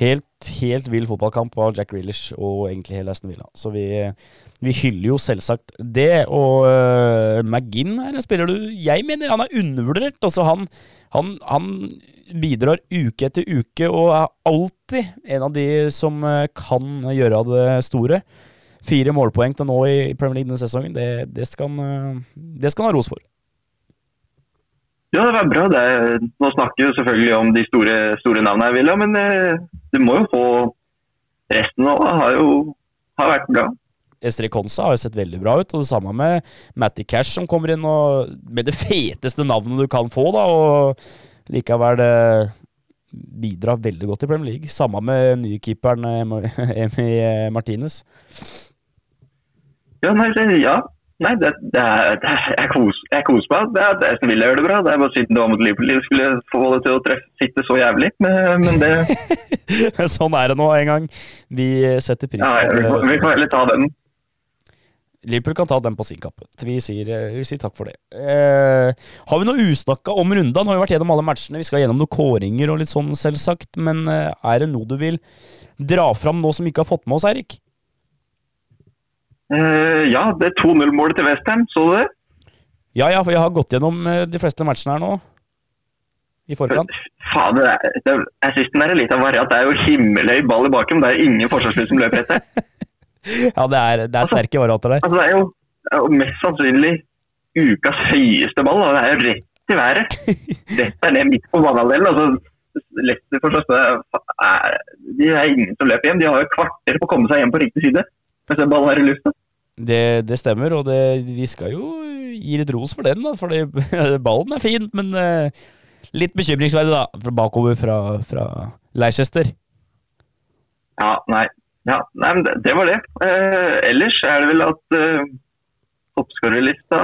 Helt, helt vill fotballkamp av Jack Grealish og egentlig hele Aston Villa. Så vi, vi hyller jo selvsagt det. Og uh, McGinn er en spiller du Jeg mener han er undervurdert. Altså han, han, han bidrar uke etter uke og er alltid en av de som eh, kan gjøre av det store. Fire målpoeng til nå i Premier League denne sesongen, det, det, skal, han, eh, ha ros for. Ja, det var bra. Det er, nå snakker vi selvfølgelig om de store, store navnene her, William, men eh, du må jo få resten nå. Har jo har vært bra. Estre Konsa har jo sett veldig bra ut, og det samme med Matty Cash som kommer inn og med det feteste navnet du kan få, da, og likevel eh, bidrar veldig godt i Premier League. Samme med nye keeperen Emi Martinez. Ja, nei, det, ja. nei det, det er, det er, jeg koser kos meg. Det er, det som vil gjøre det bra. Det er bare synd det var mot Liverpool. De skulle få det til å treffe, sitte så jævlig, men, men det Sånn er det nå en gang. Vi setter pris ja, på vi, får, vi kan heller ta den. Liverpool kan ta den på sin kappe. Vi sier, vi sier takk for det. Eh, har vi noe usnakka om runda? Nå har vi vært gjennom alle matchene. Vi skal gjennom noen kåringer og litt sånn, selvsagt. Men eh, er det noe du vil dra fram nå som vi ikke har fått med oss, Eirik? Eh, ja, det er 2-0-målet til Westham. Så du det? Ja, ja, for jeg har gått gjennom eh, de fleste matchene her nå. I forkant. Faen, det er, det er, jeg syns den er litt av variant. Det er jo himmelhøy ball i baken, det er ingen forsvarsspillere som løper etter. ja, det er, det er sterke varianter der. Altså, det, er jo, det er jo mest sannsynlig ukas høyeste ball. Og det er jo rett i været. Dette er ned midt på banehalvdelen. Altså, Leicester forstår De er ingen som løper hjem. De har jo kvarter på å komme seg hjem på riktig side mens en ball er i lufta. Det, det, stemmer, og det, vi skal jo gi litt ros for den, da. Fordi ballen er fin, men uh, litt bekymringsverdig, da. Bakover fra, fra Leicester. Ja, nei. Ja, nei, men det, det var det. Uh, ellers er det vel at uh, toppskårerlista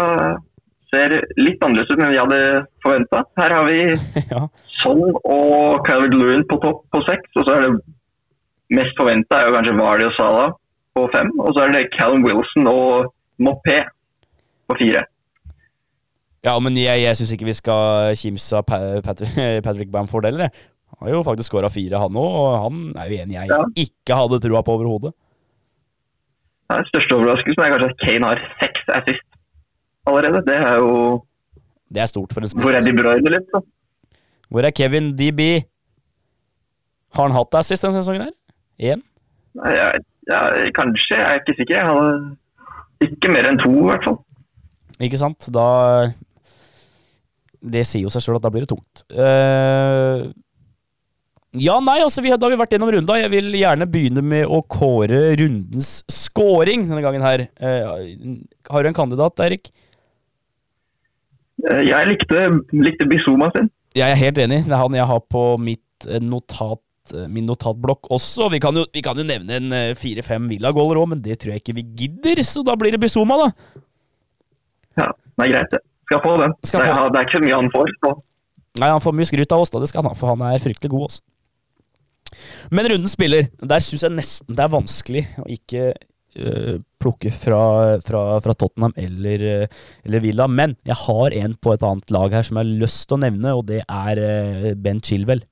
ser litt annerledes ut enn vi hadde forventa. Her har vi ja. Son og Calvin Lewin på topp på seks. Og så er det mest forventa er jo kanskje Vardy og Salah på fem. Og så er det Callum Wilson og Mopé på fire. Ja, men jeg, jeg syns ikke vi skal kimse av Patrick, Patrick Bamford heller. Han har jo faktisk skåra fire, han òg, og han er jo en jeg ja. ikke hadde trua på overhodet. Den største overraskelsen er kanskje at Kane har seks assist allerede. Det er jo Det er stort for en spiss. Hvor er De Bruyne litt, da? Hvor er Kevin DB? Har han hatt assist denne sesongen her? Én? Ja, ja, kanskje. Jeg er ikke sikker. Jeg hadde ikke mer enn to, i hvert fall. Ikke sant. Da Det sier jo seg sjøl at da blir det tungt. Uh, ja, nei, altså, vi, da har vi vært gjennom runda. Jeg vil gjerne begynne med å kåre rundens scoring denne gangen her. Uh, har du en kandidat, Erik? Eh, jeg likte, likte Bizuma sin. Jeg er helt enig. Det er han jeg har på mitt eh, notat, eh, min notatblokk også. Vi kan jo, vi kan jo nevne en fire-fem Villa-gåler òg, men det tror jeg ikke vi gidder, så da blir det Bizuma, da. Ja, det er greit, det. Skal få den. Skal. Det, er, det, er, ikke mye han får. Så. Nei, han får mye skryt av oss, da. Det skal han ha, for han er fryktelig god. Også. Men runden spiller. Der syns jeg nesten det er vanskelig å ikke øh, plukke fra, fra, fra, Tottenham eller, eller, Villa. Men jeg har en på et annet lag her som jeg har lyst til å nevne, og det er øh, Ben Chilwell.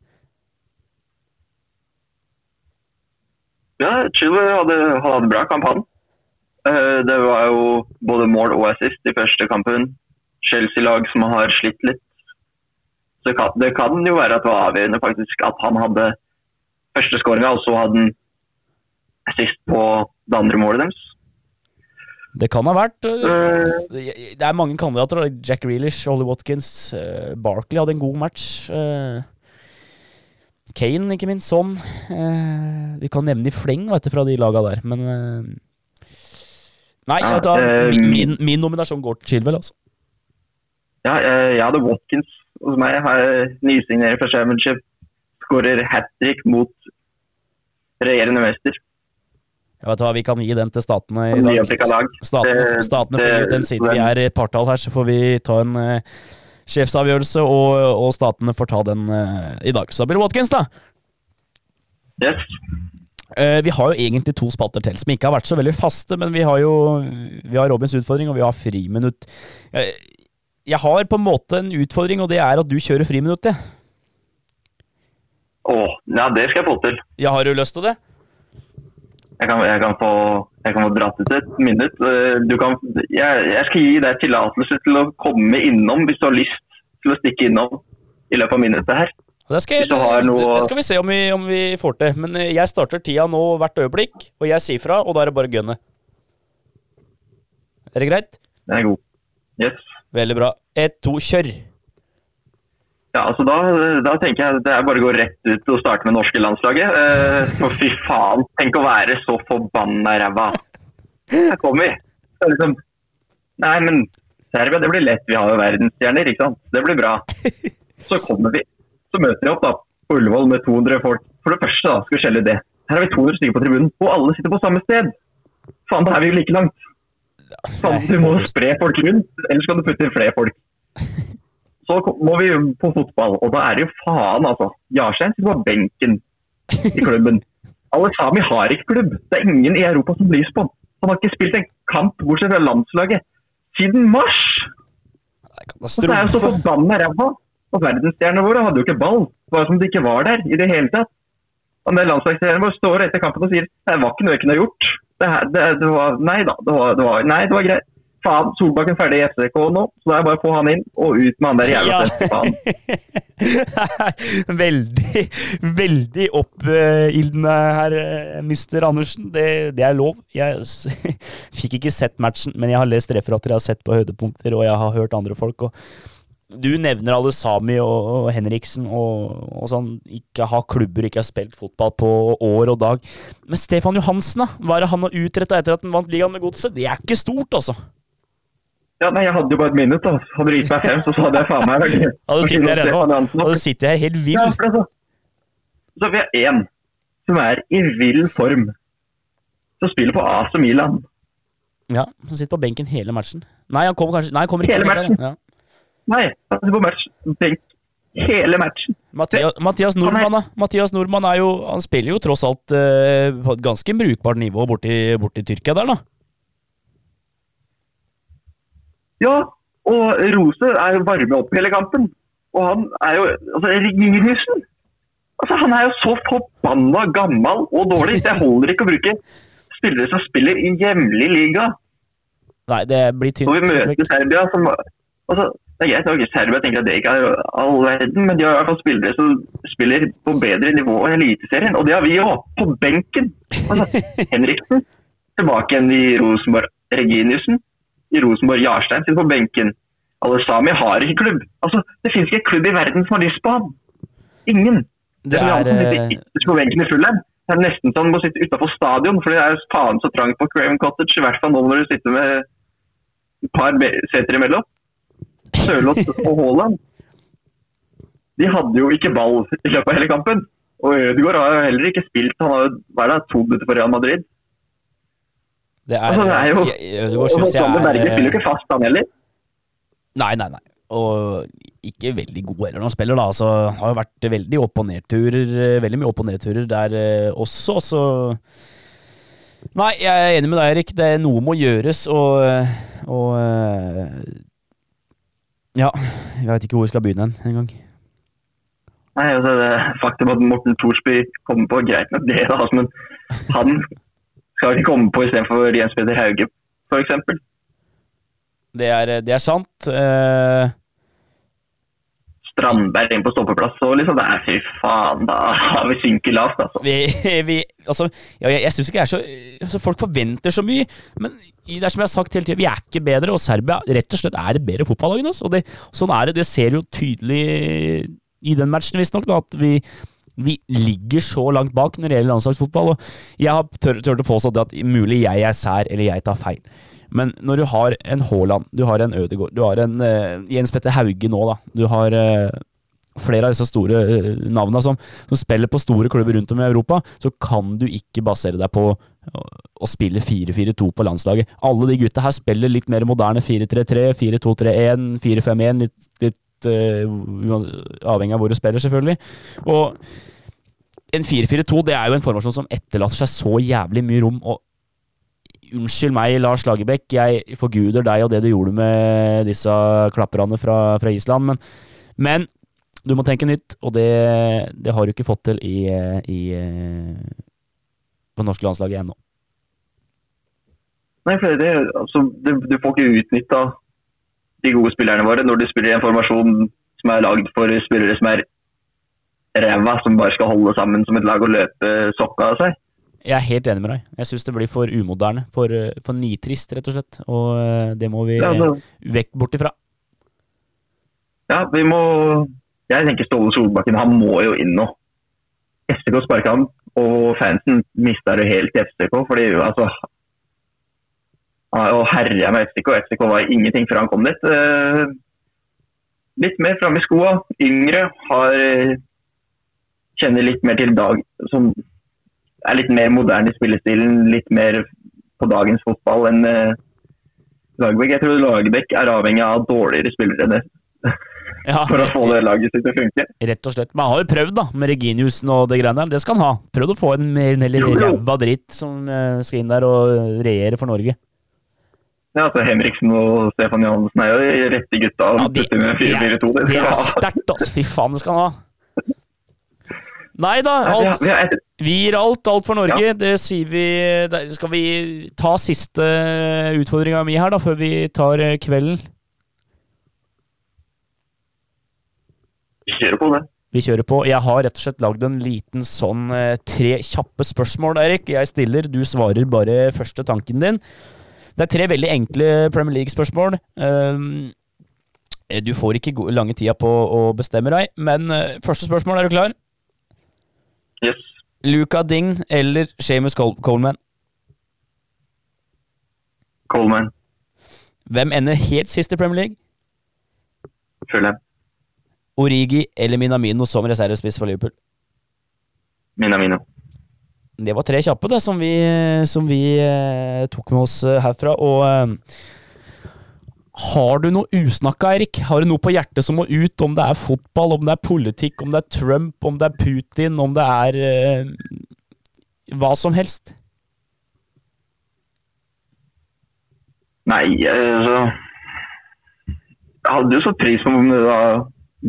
Ja, Chile hadde, hadde bra kamp, han. Det var jo både mål og assist i første kampen. Chelsea-lag som har slitt litt. Så det kan, det kan jo være at det var avgjørende faktisk at han hadde første skåringa, og så hadde han assist på det andre målet deres. Det kan ha vært uh, Det er mange kandidater. Jack Reelish, Ollie Watkins, Barkley hadde en god match. Kane, ikke minst. Sånn. vi kan nevne i fleng vet du, fra de laga der, men Nei, ja, da, min, min, min, nominasjon går til Chilwell, altså. Ja, jeg, hadde Watkins hos meg. Nysignerer for Championship skårer hat trick mot regjerende mester. Jeg vet hva, Vi kan gi den til statene i dag. Statene, statene får gi den siden vi er i partall her, så får vi ta en sjefsavgjørelse, og, og, statene får ta den uh, i dag. Så det Watkins, da. Yes. Uh, vi har jo egentlig to spalter til som ikke har vært så veldig faste, men vi har jo vi har Robins utfordring, og vi har friminutt. Jeg, jeg har på en måte en utfordring, og det er at du kjører friminutt. Ja. Å, ja, det skal jeg få til. Ja, Har du lyst til det? Jeg kan, jeg kan, få, jeg kan få dratt ut et minutt. Eh, kan, jeg, jeg, skal gi deg tillatelse til å komme innom hvis du har lyst til å stikke innom i løpet av minuttet her. Det skal, noe... det skal, vi se om vi, om vi, får til. Men eh, jeg starter tida nå hvert øyeblikk, og jeg sier fra, og da er det bare å gunne. Er det greit? Den er god. Yes. Veldig bra. Ett, to, kjør! Ja, altså da, da, tenker jeg det er bare å gå rett ut og starte med norske landslaget. Eh, for fy faen, tenk å være så forbanna ræva Her kommer vi. Liksom Nei, men Serbia, det blir lett. Vi har jo verdensstjerner, ikke sant. Det blir bra. Så kommer vi. Så møter vi opp da på Ullevål med 200 folk. For det første da, skal vi skjelle det. Her har vi 200 stykker på tribunen, og alle sitter på samme sted. Faen, da er vi jo like langt. Faen, du må spre folk rundt, ellers kan du putte inn flere folk. Så må vi på fotball, og da er det jo faen, altså. Jarstein sitter på benken i klubben. Alle Sami har ikke klubb. Det er ingen i Europa som blir på. Han har ikke spilt en kamp bortsett fra landslaget siden mars! Og så er jo så forbanna ræva. Og verdensstjernene våre hadde jo ikke ball. Bare som de ikke var der i det hele tatt. Og den landslagsstjernen vår står etter kampen og sier det var ikke noe jeg kunne gjort. Det, her, det, det var, nei da, det var, det var, nei, det var greit faen, Solbakken ferdig i FCK nå, så det er bare å få han inn og ut med han der jævla ja. veldig, veldig oppildende her, eh, mister Andersen. Det, det, er lov. Jeg fikk ikke sett matchen, men jeg har lest referater, jeg har sett på høydepunkter, og jeg har hørt andre folk. og du nevner alle Sami og Henriksen og, og, sånn, ikke har klubber, ikke har spilt fotball på år og dag. Men Stefan Johansen, da? Hva er det han har utretta etter at han vant ligaen med Godset? Det er ikke stort, altså. Ja, nei, Jeg hadde jo bare et minutt. da. Hadde du gitt meg fem, så hadde jeg faen meg Hadde sittet her ennå. Hadde sittet her helt vill. Ja, altså, så vi har én som er i vill form, som spiller på AC Milan. Ja, som sitter på benken hele matchen. Nei, han kommer kanskje Nei, han kommer ikke hele matchen. Ja. Nei, han sitter på match, benk hele matchen. Mathias, Mathias Nordmann, da. Mathias Nordmann er jo, han spiller jo tross alt uh, på et ganske brukbart nivå borti, borti Tyrkia der, da. Ja, og Rose er jo varme opp hele kampen. Og han er jo altså Reginiussen altså, Han er jo så forbanna gammel og dårlig. Det holder ikke å bruke spillere som spiller i hjemlig liga. Nei, det blir tynt. Når vi møter Serbia som altså, det er greit, nok Serbia tenker at det ikke er all verden, men de har i hvert fall spillere som spiller på bedre nivå enn Eliteserien. Og det har vi òg, på benken. Altså, Henriksen tilbake igjen i Rosenborg. Reginiussen i Rosenborg. Jarstein sitter på benken. Alle Sami har ikke klubb. Altså, Det finnes ikke klubb i verden som har lyst på ham. Ingen. Det er, det er på benken i Fulham. Det er nesten sånn må sitte utafor stadion, for det er faen så trangt på Craven Cottage. I hvert fall nå når du sitter med et par seter imellom. Sørloth og Haaland. De hadde jo ikke ball i løpet av hele kampen. Og Ødegaard har jo heller ikke spilt. Han har jo hva er det, to minutter på Real Madrid. Det er, altså, det er jo Ødegaard syns jeg er Berge spiller jo ikke fast, han heller. Nei, nei, nei. Og ikke veldig god heller når han spiller, da. Altså, har jo vært veldig opp- og nedturer. Veldig mye opp- og nedturer der eh, også, så Nei, jeg er enig med deg, Erik. Det er noe må gjøres, og, og eh, Ja, jeg veit ikke hvor jeg skal begynne engang. Nei, altså, det Faktum at Morten Thorsby kommer på, greit med det, da, altså, men han skal de komme på istedenfor Jens Petter Hauge, f.eks. Det, er, det er sant. Uh... Strandberg inn på stoppeplass, og liksom er fy faen, da har vi synket lavt, altså. Vi, vi, altså ja, jeg, jeg syns ikke det er så altså, Folk forventer så mye, men det er som jeg har sagt hele tiden, vi er ikke bedre, og Serbia rett og slett er et bedre fotballag enn oss. Og det, sånn er det. Det ser jo tydelig i den matchen, visstnok, at vi vi ligger så langt bak når det gjelder landslagsfotball. og Jeg har tør å påstå at mulig jeg er sær, eller jeg tar feil. Men når du har en Haaland, du har en Ødegaard, du har en uh, Jens Petter Hauge nå, da. Du har uh, flere av disse store uh, navnene som, som, spiller på store klubber rundt om i Europa, så kan du ikke basere deg på å spille 4-4-2 på landslaget. Alle de gutta her spiller litt mer moderne 4-3-3, 4-2-3-1, 4-5-1, litt, litt avhengig av hvor du spiller, selvfølgelig. Og en 4-4-2 det er jo en formasjon som etterlater seg så jævlig mye rom. og Unnskyld meg, Lars Lagerbäck, jeg forguder deg og det du gjorde med disse klapperne fra, fra Island, men, men, du må tenke nytt, og det, det har du ikke fått til i, i på norske landslaget ennå. Nei, for det, altså, du, du får ikke utnytta de gode spillerne våre når de spiller i en formasjon som er lagd for spillere som er ræva, som bare skal holde sammen som et lag og løpe sokka av seg. Jeg er helt enig med deg. Jeg syns det blir for umoderne. For, for, nitrist, rett og slett. Og eh, det må vi ja, det... vekk bort ifra. Ja, vi må Jeg tenker Ståle Solbakken, han må jo inn nå. FCK sparka han, og fansen mista det helt til FCK. fordi altså og herja med FCK. FCK var ingenting før han kom dit. Eh, litt mer framme i skoa. Yngre. Har kjenner litt mer til dag Som er litt mer moderne i spillestilen. Litt mer på dagens fotball enn Lagerbäck. Jeg tror Lagerbäck er avhengig av dårligere spillere enn det. Ja, for å få det laget sitt til å funke. Rett og slett. Man har jo prøvd da, med Reginiussen og det greiene der. Det skal han ha. Prøvd å få en mer ræva dritt som skal inn der og regjere for Norge. Ja, altså Henriksen og Stefan Johansen er jo rette gutta. Ja, de, med 4 -4 -2, det, er sterkt, altså. Fy faen, det skal han ha. Nei da, alt, vi gir alt, alt for Norge. Det sier vi Skal vi ta siste utfordringa mi her, da, før vi tar eh, kvelden? Vi kjører på det. Vi kjører på. Jeg har rett og slett lagd en liten sånn eh, tre kjappe spørsmål, Erik. Jeg stiller, du svarer bare første tanken din. Det er tre veldig enkle Premier League-spørsmål. Um, du får ikke lange tida på å bestemme deg, men uh, første spørsmål, er du klar? Yes. Luca Ding eller Seamus Col Coleman? Coleman. Hvem ender helt sist i Premier League? Fulham. Origi eller Minamino som reservespiss for Liverpool? Minamino. Det var tre kjappe, det, som vi, som vi eh, tok med oss eh, herfra. Og eh, har du noe usnakka, Erik? Har du noe på hjertet som må ut? Om det er fotball, om det er politikk, om det er Trump, om det er Putin, om det er eh, hva som helst? Nei, altså Jeg hadde jo så pris på om det da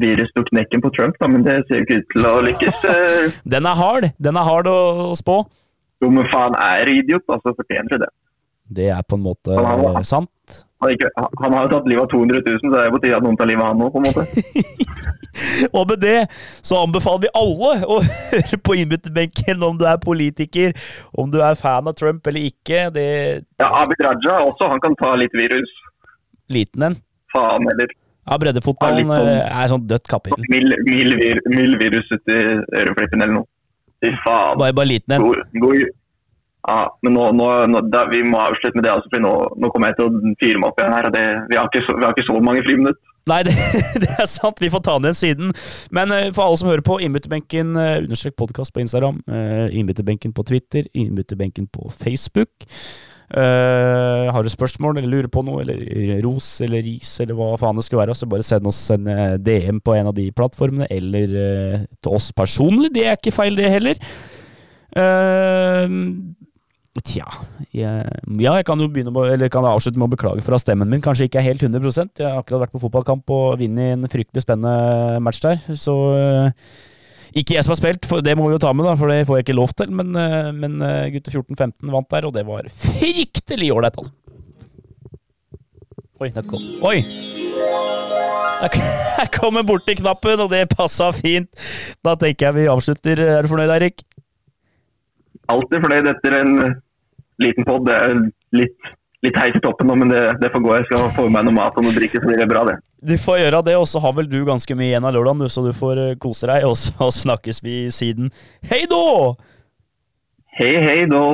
virus tok knekken på Trump, da, men det ser jo ikke ut til å lykkes. Eh. den er hard Den er hard å, spå. Jo, men faen er idiot, altså. Fortjener det. Det er på en måte han har, sant. Han, ikke, han, har jo tatt livet av 200 000, så det er på tide at noen tar livet av han òg, på en måte. og med det så anbefaler vi alle å høre på innbytterbenken om du er politiker, om du er fan av Trump eller ikke. Det, ja, Abid Raja også, han kan ta litt virus. Liten en? Faen heller. Ja, breddefotballen er eh, er sånn dødt kapittel. Mild, mild, mild virus uti øreflippen eller noe. Fy faen. Bare, bare liten en. Ja, men nå, nå, nå da, vi må avslutte med det, altså, for nå, nå, kommer jeg til å fyre meg opp igjen her. og det, vi, har ikke så, vi har ikke så mange friminutt. Nei, det, det, er sant. Vi får ta den igjen siden. Men uh, for alle som hører på, innbytterbenken uh, understrek podkast på Instagram. Innbytterbenken på Twitter. Innbytterbenken på Facebook. Uh, har du spørsmål eller lurer på noe, eller ros eller ris eller hva faen det skal være, så bare send oss en uh, DM på en av de plattformene, eller uh, til oss personlig. Det er ikke feil, det heller. Tja jeg, Ja, jeg kan jo begynne med, eller kan avslutte med å beklage for at stemmen min kanskje ikke er helt 100% Jeg har akkurat vært på fotballkamp og vunnet en fryktelig spennende match der, så ikke jeg som har spilt, for det må vi jo ta med, da, for det får jeg ikke lov til. Men, eh, men eh, gutter 14-15 vant der, og det var fryktelig ålreit, altså. Oi, nett kom. Oi! Jeg kommer borti knappen, og det passa fint. Da tenker jeg vi avslutter. Er du fornøyd, Eirik? Alltid fornøyd etter en liten pod. Det er litt litt heit i toppen nå, men det, det, får gå. Jeg skal få med meg noe mat og noe drikke, så blir det bra, det. Du får gjøre det, og så har vel du ganske mye igjen av lørdagen, så du får eh, kose deg. Og så snakkes vi siden. Hei då! Hei, hei då!